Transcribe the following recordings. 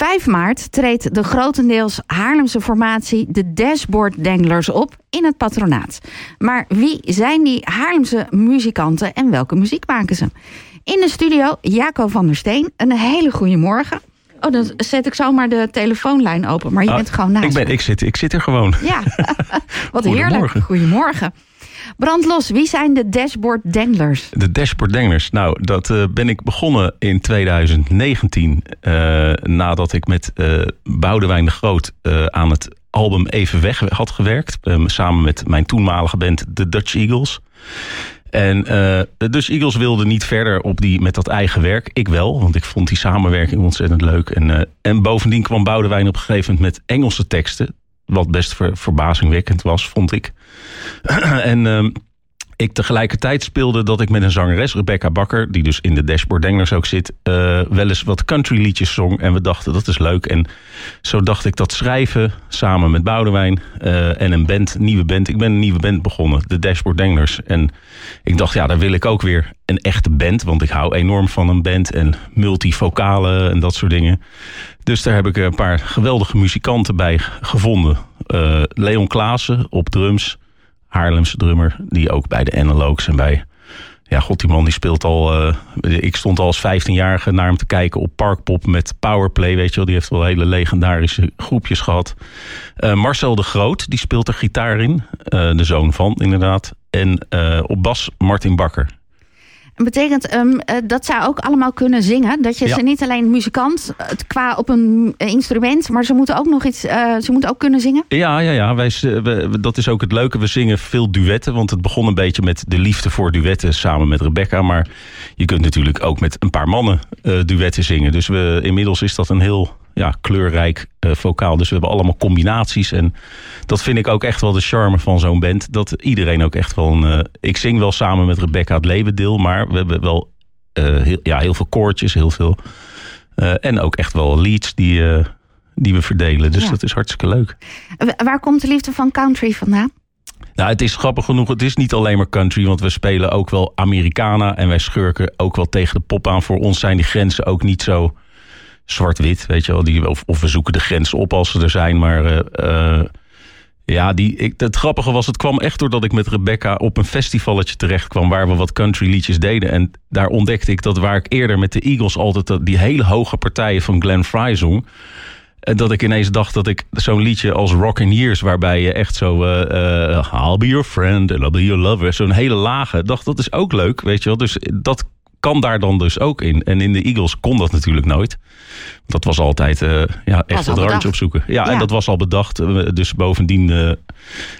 5 maart treedt de grotendeels Haarlemse formatie de Dashboard Danglers op in het patronaat. Maar wie zijn die Haarlemse muzikanten en welke muziek maken ze? In de studio Jaco van der Steen. Een hele goede morgen. Oh, dan zet ik zomaar de telefoonlijn open, maar je Ah, bent gewoon naast Ik, ben, ik, zit, ik zit er gewoon. Ja, wat heerlijk. Goedemorgen. Brandlos, wie zijn de Dashboard Danglers? De Dashboard Dangers. Nou, dat eh, ben ik begonnen in 2019. eh, nadat ik met eh Boudewijn de Groot aan het album Even Weg had gewerkt. samen met mijn toenmalige band The Dutch Eagles. En eh, de Dutch Eagles wilden niet verder op die, met dat eigen werk. Ik wel, want ik vond die samenwerking ontzettend leuk. En, en bovendien kwam Boudewijn op een gegeven moment met Engelse teksten. Wat best ver, verbazingwekkend was, vond ik. en ehm, ik tegelijkertijd speelde dat ik met een zangeres, Rebecca Bakker, die dus in de Dashboard Danglers ook zit, eh, wel eens wat country liedjes zong. En we dachten dat is leuk. En zo dacht ik dat schrijven samen met Boudewijn eh, en een band, nieuwe band. Ik ben een nieuwe band begonnen, de Dashboard Danglers. En ik dacht, ja, daar wil ik ook weer een echte band, want ik hou enorm van een band en multivocalen en dat soort dingen. Dus daar heb ik een paar geweldige muzikanten bij gevonden. Eh, Leon Klaassen op drums. Haarlemse drummer, die ook bij de Analogues en bij... Ja, god, die man die speelt al... eh, ik stond al als 15-jarige naar hem te kijken op Parkpop met Powerplay, weet je wel. Die heeft wel hele legendarische groepjes gehad. Eh, Marcel de Groot, die speelt er gitaar in. De zoon van, inderdaad. En op bas Martin Bakker. Betekent ehm, eh, dat zij ook allemaal kunnen zingen. Dat je Ja. ze niet alleen muzikant eh, qua op een eh, instrument, maar ze moeten ook nog iets. ze moeten ook kunnen zingen. Ja, ja, ja. Wij, we- dat is ook het leuke. We zingen veel duetten. Want het begon een beetje met de liefde voor duetten samen met Rebecca. Maar je kunt natuurlijk ook met een paar mannen duetten zingen. Dus we, inmiddels is dat een heel ja, kleurrijk eh, vocaal. Dus we hebben allemaal combinaties. En dat vind ik ook echt wel de charme van zo'n band. Dat iedereen ook echt wel een... eh, ik zing wel samen met Rebecca het leeuwendeel. Maar we hebben wel eh, heel, ja, heel veel koortjes, heel veel... en ook echt wel leads die, die we verdelen. Dus Ja. dat is hartstikke leuk. Waar komt de liefde van country vandaan? Nou, het is grappig genoeg. Het is niet alleen maar country, want we spelen ook wel Americana. En wij schurken ook wel tegen de pop aan. Voor ons zijn die grenzen ook niet zo zwart-wit, weet je wel. Die, of, of we zoeken de grenzen op als ze er zijn. Maar eh, eh, ja, die, ik, het grappige was, het kwam echt doordat ik met Rebecca op een festivalletje terecht kwam. Waar we wat country liedjes deden. En daar ontdekte ik dat waar ik eerder met de Eagles altijd die hele hoge partijen van Glenn Fry zong. En dat ik ineens dacht dat ik zo'n liedje als Rockin' Years... waarbij je echt zo... eh, eh, I'll be your friend and I'll be your lover... zo'n hele lage, dacht dat is ook leuk, weet je wel. Dus dat kan daar dan dus ook in. En in de Eagles kon dat natuurlijk nooit. Dat was altijd eh, ja, echt het randje opzoeken. Ja, Ja. en dat was al bedacht. Eh, Dus bovendien... eh,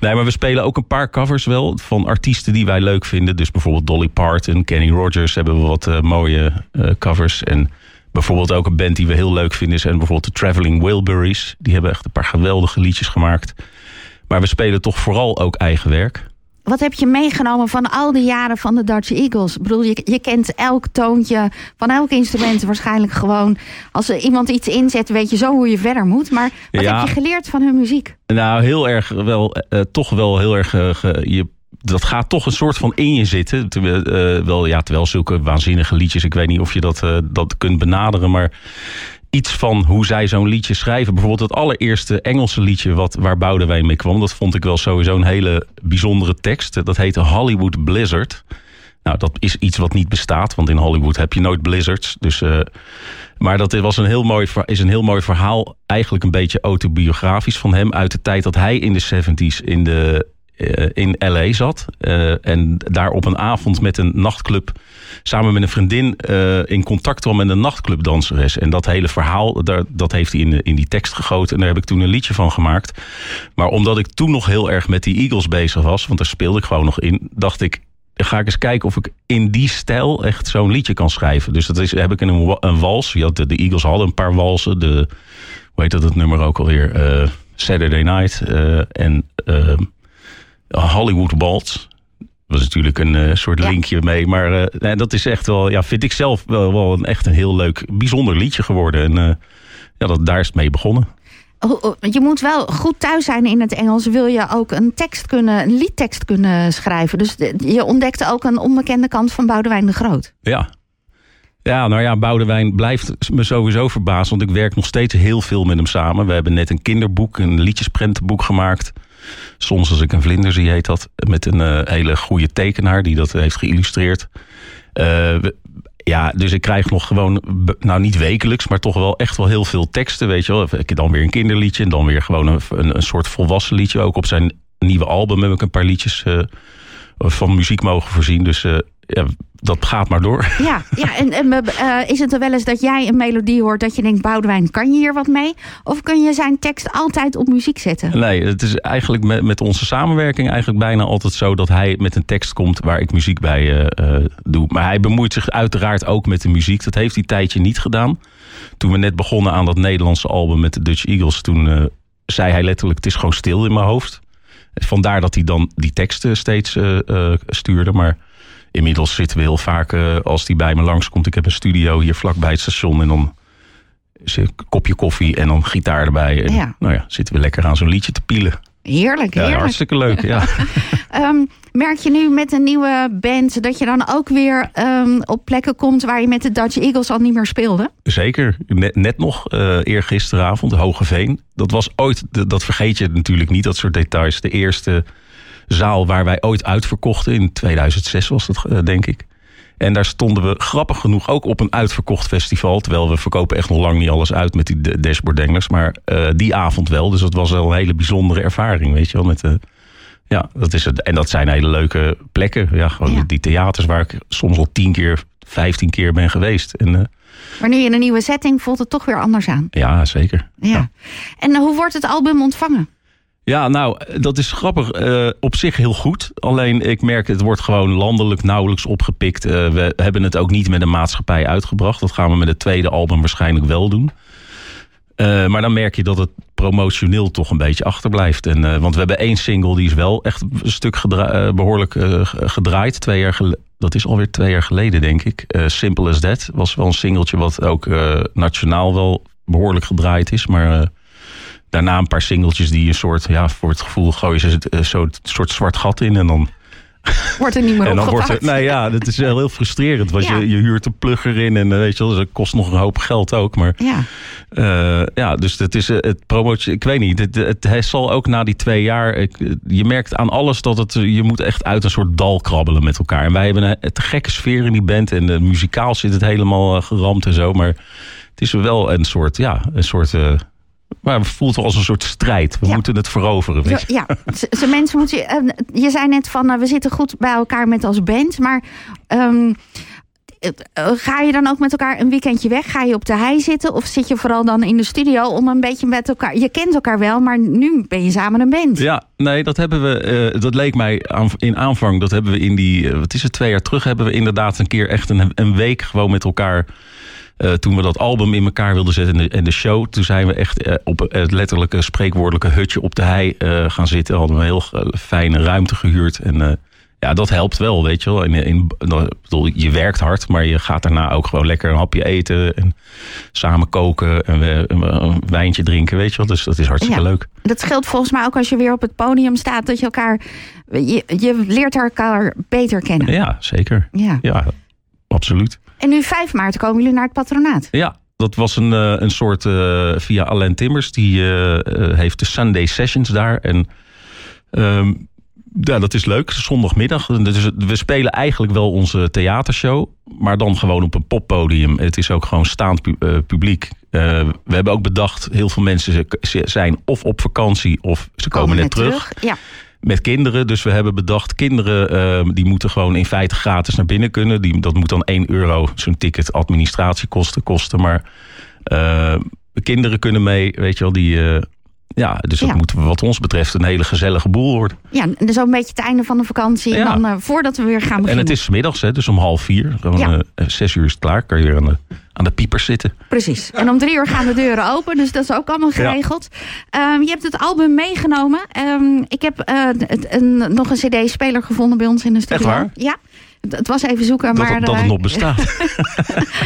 nee, maar we spelen ook een paar covers wel... van artiesten die wij leuk vinden. Dus bijvoorbeeld Dolly Parton, Kenny Rogers... hebben we wat mooie covers. En bijvoorbeeld ook een band die we heel leuk vinden... zijn bijvoorbeeld de Traveling Wilburys. Die hebben echt een paar geweldige liedjes gemaakt. Maar we spelen toch vooral ook eigen werk. Wat heb je meegenomen van al die jaren van de Dutch Eagles? Ik bedoel, je, je kent elk toontje van elk instrument waarschijnlijk gewoon. Als er iemand iets inzet, weet je zo hoe je verder moet. Maar wat Ja. heb je geleerd van hun muziek? Nou, heel erg wel, eh, toch wel heel erg. eh, je, dat gaat toch een soort van in je zitten. Terwijl, eh, wel, ja, terwijl zulke waanzinnige liedjes. Ik weet niet of je dat, dat kunt benaderen. Maar iets van hoe zij zo'n liedje schrijven. Bijvoorbeeld het allereerste Engelse liedje wat, waar Boudewijn mee kwam. Dat vond ik wel sowieso een hele bijzondere tekst. Dat heette Hollywood Blizzard. Nou, dat is iets wat niet bestaat. Want in Hollywood heb je nooit blizzards. Dus, eh, maar dat was een heel mooi, is een heel mooi verhaal. Eigenlijk een beetje autobiografisch van hem. Uit de tijd dat hij in de 70s in, de, eh, in L.A. zat. Eh, en daar op een avond met een nachtclub... samen met een vriendin eh, in contact kwam met een nachtclubdanseres. En dat hele verhaal, daar, dat heeft hij in, in die tekst gegoten. En daar heb ik toen een liedje van gemaakt. Maar omdat ik toen nog heel erg met die Eagles bezig was... want daar speelde ik gewoon nog in... dacht ik, ga ik eens kijken of ik in die stijl echt zo'n liedje kan schrijven. Dus dat is, heb ik een, een wals. Had de, de Eagles hadden een paar walsen. De, hoe heet dat het nummer ook alweer? Eh, Saturday Night en eh, Hollywood Waltz. was natuurlijk een eh, soort Ja. linkje mee. Maar eh, dat is echt wel, ja, vind ik zelf wel, wel een, echt een heel leuk, bijzonder liedje geworden. En eh, ja, dat, daar is het mee begonnen. Oh, oh, Je moet wel goed thuis zijn in het Engels. Wil je ook een tekst kunnen, een liedtekst kunnen schrijven. Dus je ontdekte ook een onbekende kant van Boudewijn de Groot. Ja. Ja, nou ja, Boudewijn blijft me sowieso verbazen. Want ik werk nog steeds heel veel met hem samen. We hebben net een kinderboek, een liedjesprentenboek gemaakt. Soms als ik een vlinder zie, heet dat. Met een uh, hele goede tekenaar die dat heeft geïllustreerd. Uh, ja, dus ik krijg nog gewoon, nou niet wekelijks, maar toch wel echt wel heel veel teksten, weet je wel. Dan weer een kinderliedje en dan weer gewoon een, een, een soort volwassen liedje. Ook op zijn nieuwe album heb ik een paar liedjes uh, van muziek mogen voorzien. Dus uh, ja, dat gaat maar door. Ja, ja en, en uh, is het er wel eens dat jij een melodie hoort dat je denkt, Boudewijn, kan je hier wat mee? Of kun je zijn tekst altijd op muziek zetten? Nee, het is eigenlijk met, met onze samenwerking eigenlijk bijna altijd zo dat hij met een tekst komt waar ik muziek bij uh, doe. Maar hij bemoeit zich uiteraard ook met de muziek. Dat heeft hij tijdje niet gedaan. Toen we net begonnen aan dat Nederlandse album met de Dutch Eagles, toen zei hij letterlijk, het is gewoon stil in mijn hoofd. Vandaar dat hij dan die teksten steeds stuurde, maar inmiddels zitten we heel vaak, uh, als die bij me langskomt. Ik heb een studio hier vlakbij het station. En dan is een kopje koffie en dan gitaar erbij. En Ja. nou ja, zitten we lekker aan zo'n liedje te pielen. Heerlijk, Ja, heerlijk. hartstikke leuk. Ja. Ehm, merk je nu met een nieuwe band dat je dan ook weer ehm, op plekken komt waar je met de Dutch Eagles al niet meer speelde? Zeker. Net, net nog, eh eergisteravond, Hogeveen. Dat was ooit, dat vergeet je natuurlijk niet, dat soort details. De eerste zaal waar wij ooit uitverkochten. In 2006 was dat, eh, denk ik. En daar stonden we grappig genoeg ook op een uitverkocht festival. Terwijl we verkopen echt nog lang niet alles uit met die de- dashboarddenglers. Maar eh, die avond wel. Dus dat was wel een hele bijzondere ervaring, weet je wel. Met, de ja, dat is het. En dat zijn hele leuke plekken. Ja, gewoon Ja. die theaters waar ik soms al tien keer, vijftien keer ben geweest. En eh, Maar nu in een nieuwe setting voelt het toch weer anders aan. ja, zeker. Ja. En hoe wordt het album ontvangen? Ja, nou, dat is grappig. eh, op zich heel goed. Alleen ik merk, het wordt gewoon landelijk nauwelijks opgepikt. Eh, we hebben het ook niet met een maatschappij uitgebracht. Dat gaan we met het tweede album waarschijnlijk wel doen. Eh, maar dan merk je dat het promotioneel toch een beetje achterblijft. En, want we hebben één single, die is wel echt een stuk eh, behoorlijk eh, gedraaid. Twee jaar dat is alweer twee jaar geleden, denk ik. Simple as That was wel een singeltje wat ook nationaal wel behoorlijk gedraaid is. Maar daarna een paar singeltjes die een soort, ja, voor het gevoel gooien ze eh, zo'n soort zwart gat in. En dan, Wordt er niet meer en dan wordt nou ja, dat is wel heel frustrerend. Want Ja. je, je huurt een plugger in en eh, weet je wel, dat kost nog een hoop geld ook. Maar Ja. eh, ja, dus het is het promotie. Ik weet niet. Het, het, hij zal ook na die twee jaar. Ik, je merkt aan alles dat het. Je moet echt uit een soort dal krabbelen met elkaar. En wij hebben een gekke sfeer in die band. En uh, muzikaal zit het helemaal geramd en zo. Maar het is wel een soort. Ja, een soort. Uh, maar het voelt wel als een soort strijd. We Ja. moeten het veroveren. Weet je? Ja, ze mensen moeten. Uh, je zei net van uh, we zitten goed bij elkaar met als band, maar. Um, ga je dan ook met elkaar een weekendje weg? Ga je op de hei zitten? Of zit je vooral dan in de studio om een beetje met elkaar... Je kent elkaar wel, maar nu ben je samen een band. Ja, nee, dat hebben we... Uh, dat leek mij aan, in aanvang. Dat hebben we in die... Uh, wat is het, twee jaar terug hebben we inderdaad een keer echt een, een week gewoon met elkaar... Uh, toen we dat album in elkaar wilden zetten en de, en de show... toen zijn we echt uh, op het letterlijke spreekwoordelijke hutje op de hei uh, gaan zitten. Hadden we een heel fijne ruimte gehuurd en... ja, dat helpt wel, weet je wel. In, in, bedoel, je werkt hard, maar je gaat daarna ook gewoon lekker een hapje eten. En samen koken en we, een wijntje drinken, weet je wel. Dus dat is hartstikke ja, leuk. Dat geldt volgens mij ook als je weer op het podium staat. Dat je elkaar, je, je leert elkaar beter kennen. Ja, zeker. Ja. ja, absoluut. En nu 5 maart komen jullie naar het patronaat. Ja, dat was een, uh, een soort uh, via Alain Timmers. Die uh, heeft de Sunday Sessions daar. En um, ja, dat is leuk. Zondagmiddag. Dus we spelen eigenlijk wel onze theatershow. Maar dan gewoon op een poppodium. Het is ook gewoon staand pu publiek. Uh, we hebben ook bedacht, heel veel mensen zijn of op vakantie of ze komen, komen net terug. terug. Ja. Met kinderen. Dus we hebben bedacht, kinderen uh, die moeten gewoon in feite gratis naar binnen kunnen. Die, dat moet dan 1 euro, zo'n ticket, administratiekosten kosten. Maar uh, kinderen kunnen mee, weet je wel, die... Ja, dus dat ja. moet wat ons betreft een hele gezellige boel worden. Ja, dus ook een beetje het einde van de vakantie. Ja. En dan uh, voordat we weer gaan beginnen. En het is middags, hè, dus om half vier. Ja. uh, zes uur is het klaar. Kan je weer aan de, aan de piepers zitten. Precies. En om drie uur gaan de deuren open. Dus dat is ook allemaal geregeld. Um, je hebt het album meegenomen. Um, ik heb uh, het, een, nog een cd-speler gevonden bij ons in de studio. Echt waar? Ja. Het was even zoeken, dat, maar... Dat het nog bestaat.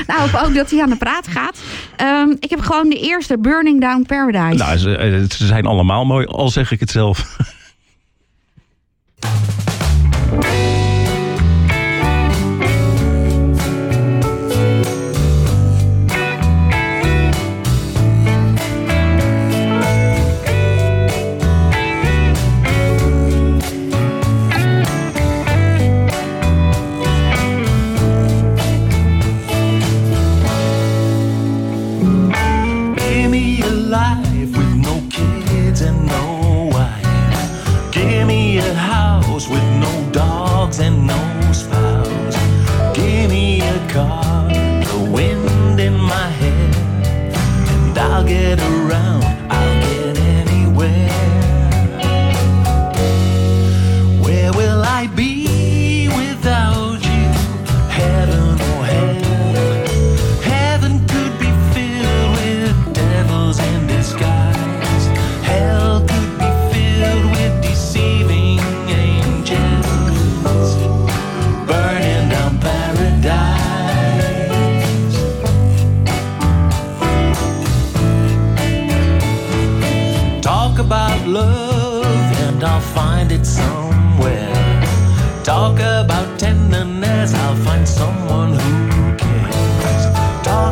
nou, ook dat hij aan de praat gaat. Um, ik heb gewoon de eerste Burning Down Paradise. Nou, ze, ze zijn allemaal mooi, al zeg ik het zelf. with no dogs and no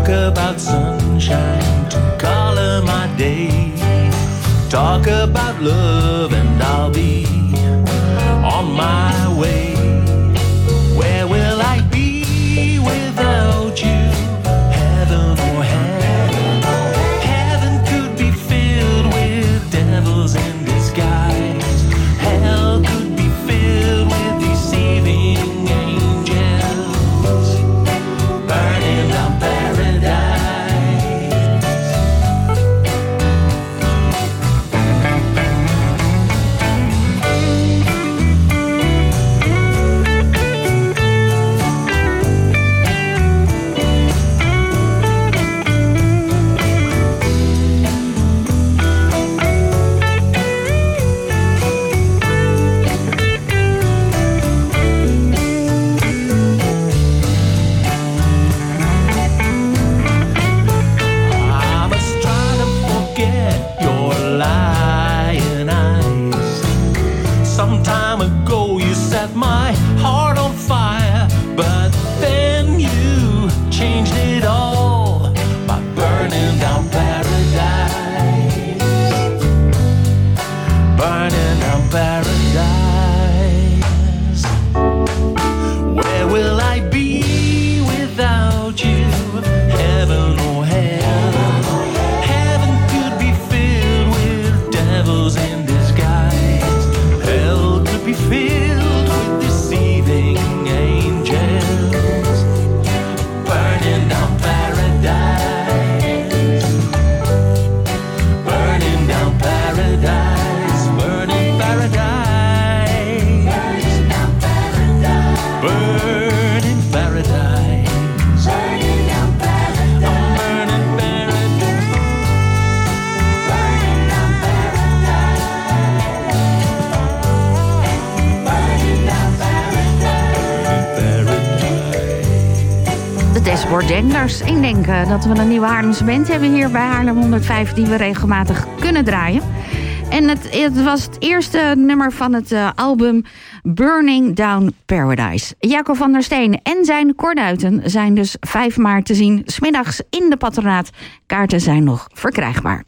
Talk about sunshine to color my day. Talk about love. Wordenders. Ik denk dat we een nieuwe Haarlemse band hebben hier bij Haarlem 105... die we regelmatig kunnen draaien. En het, het was het eerste nummer van het eh, album Burning Down Paradise. Jacob van der Steen en zijn kornuiten zijn dus 5 maart te zien... smiddags in de patronaat. Kaarten zijn nog verkrijgbaar.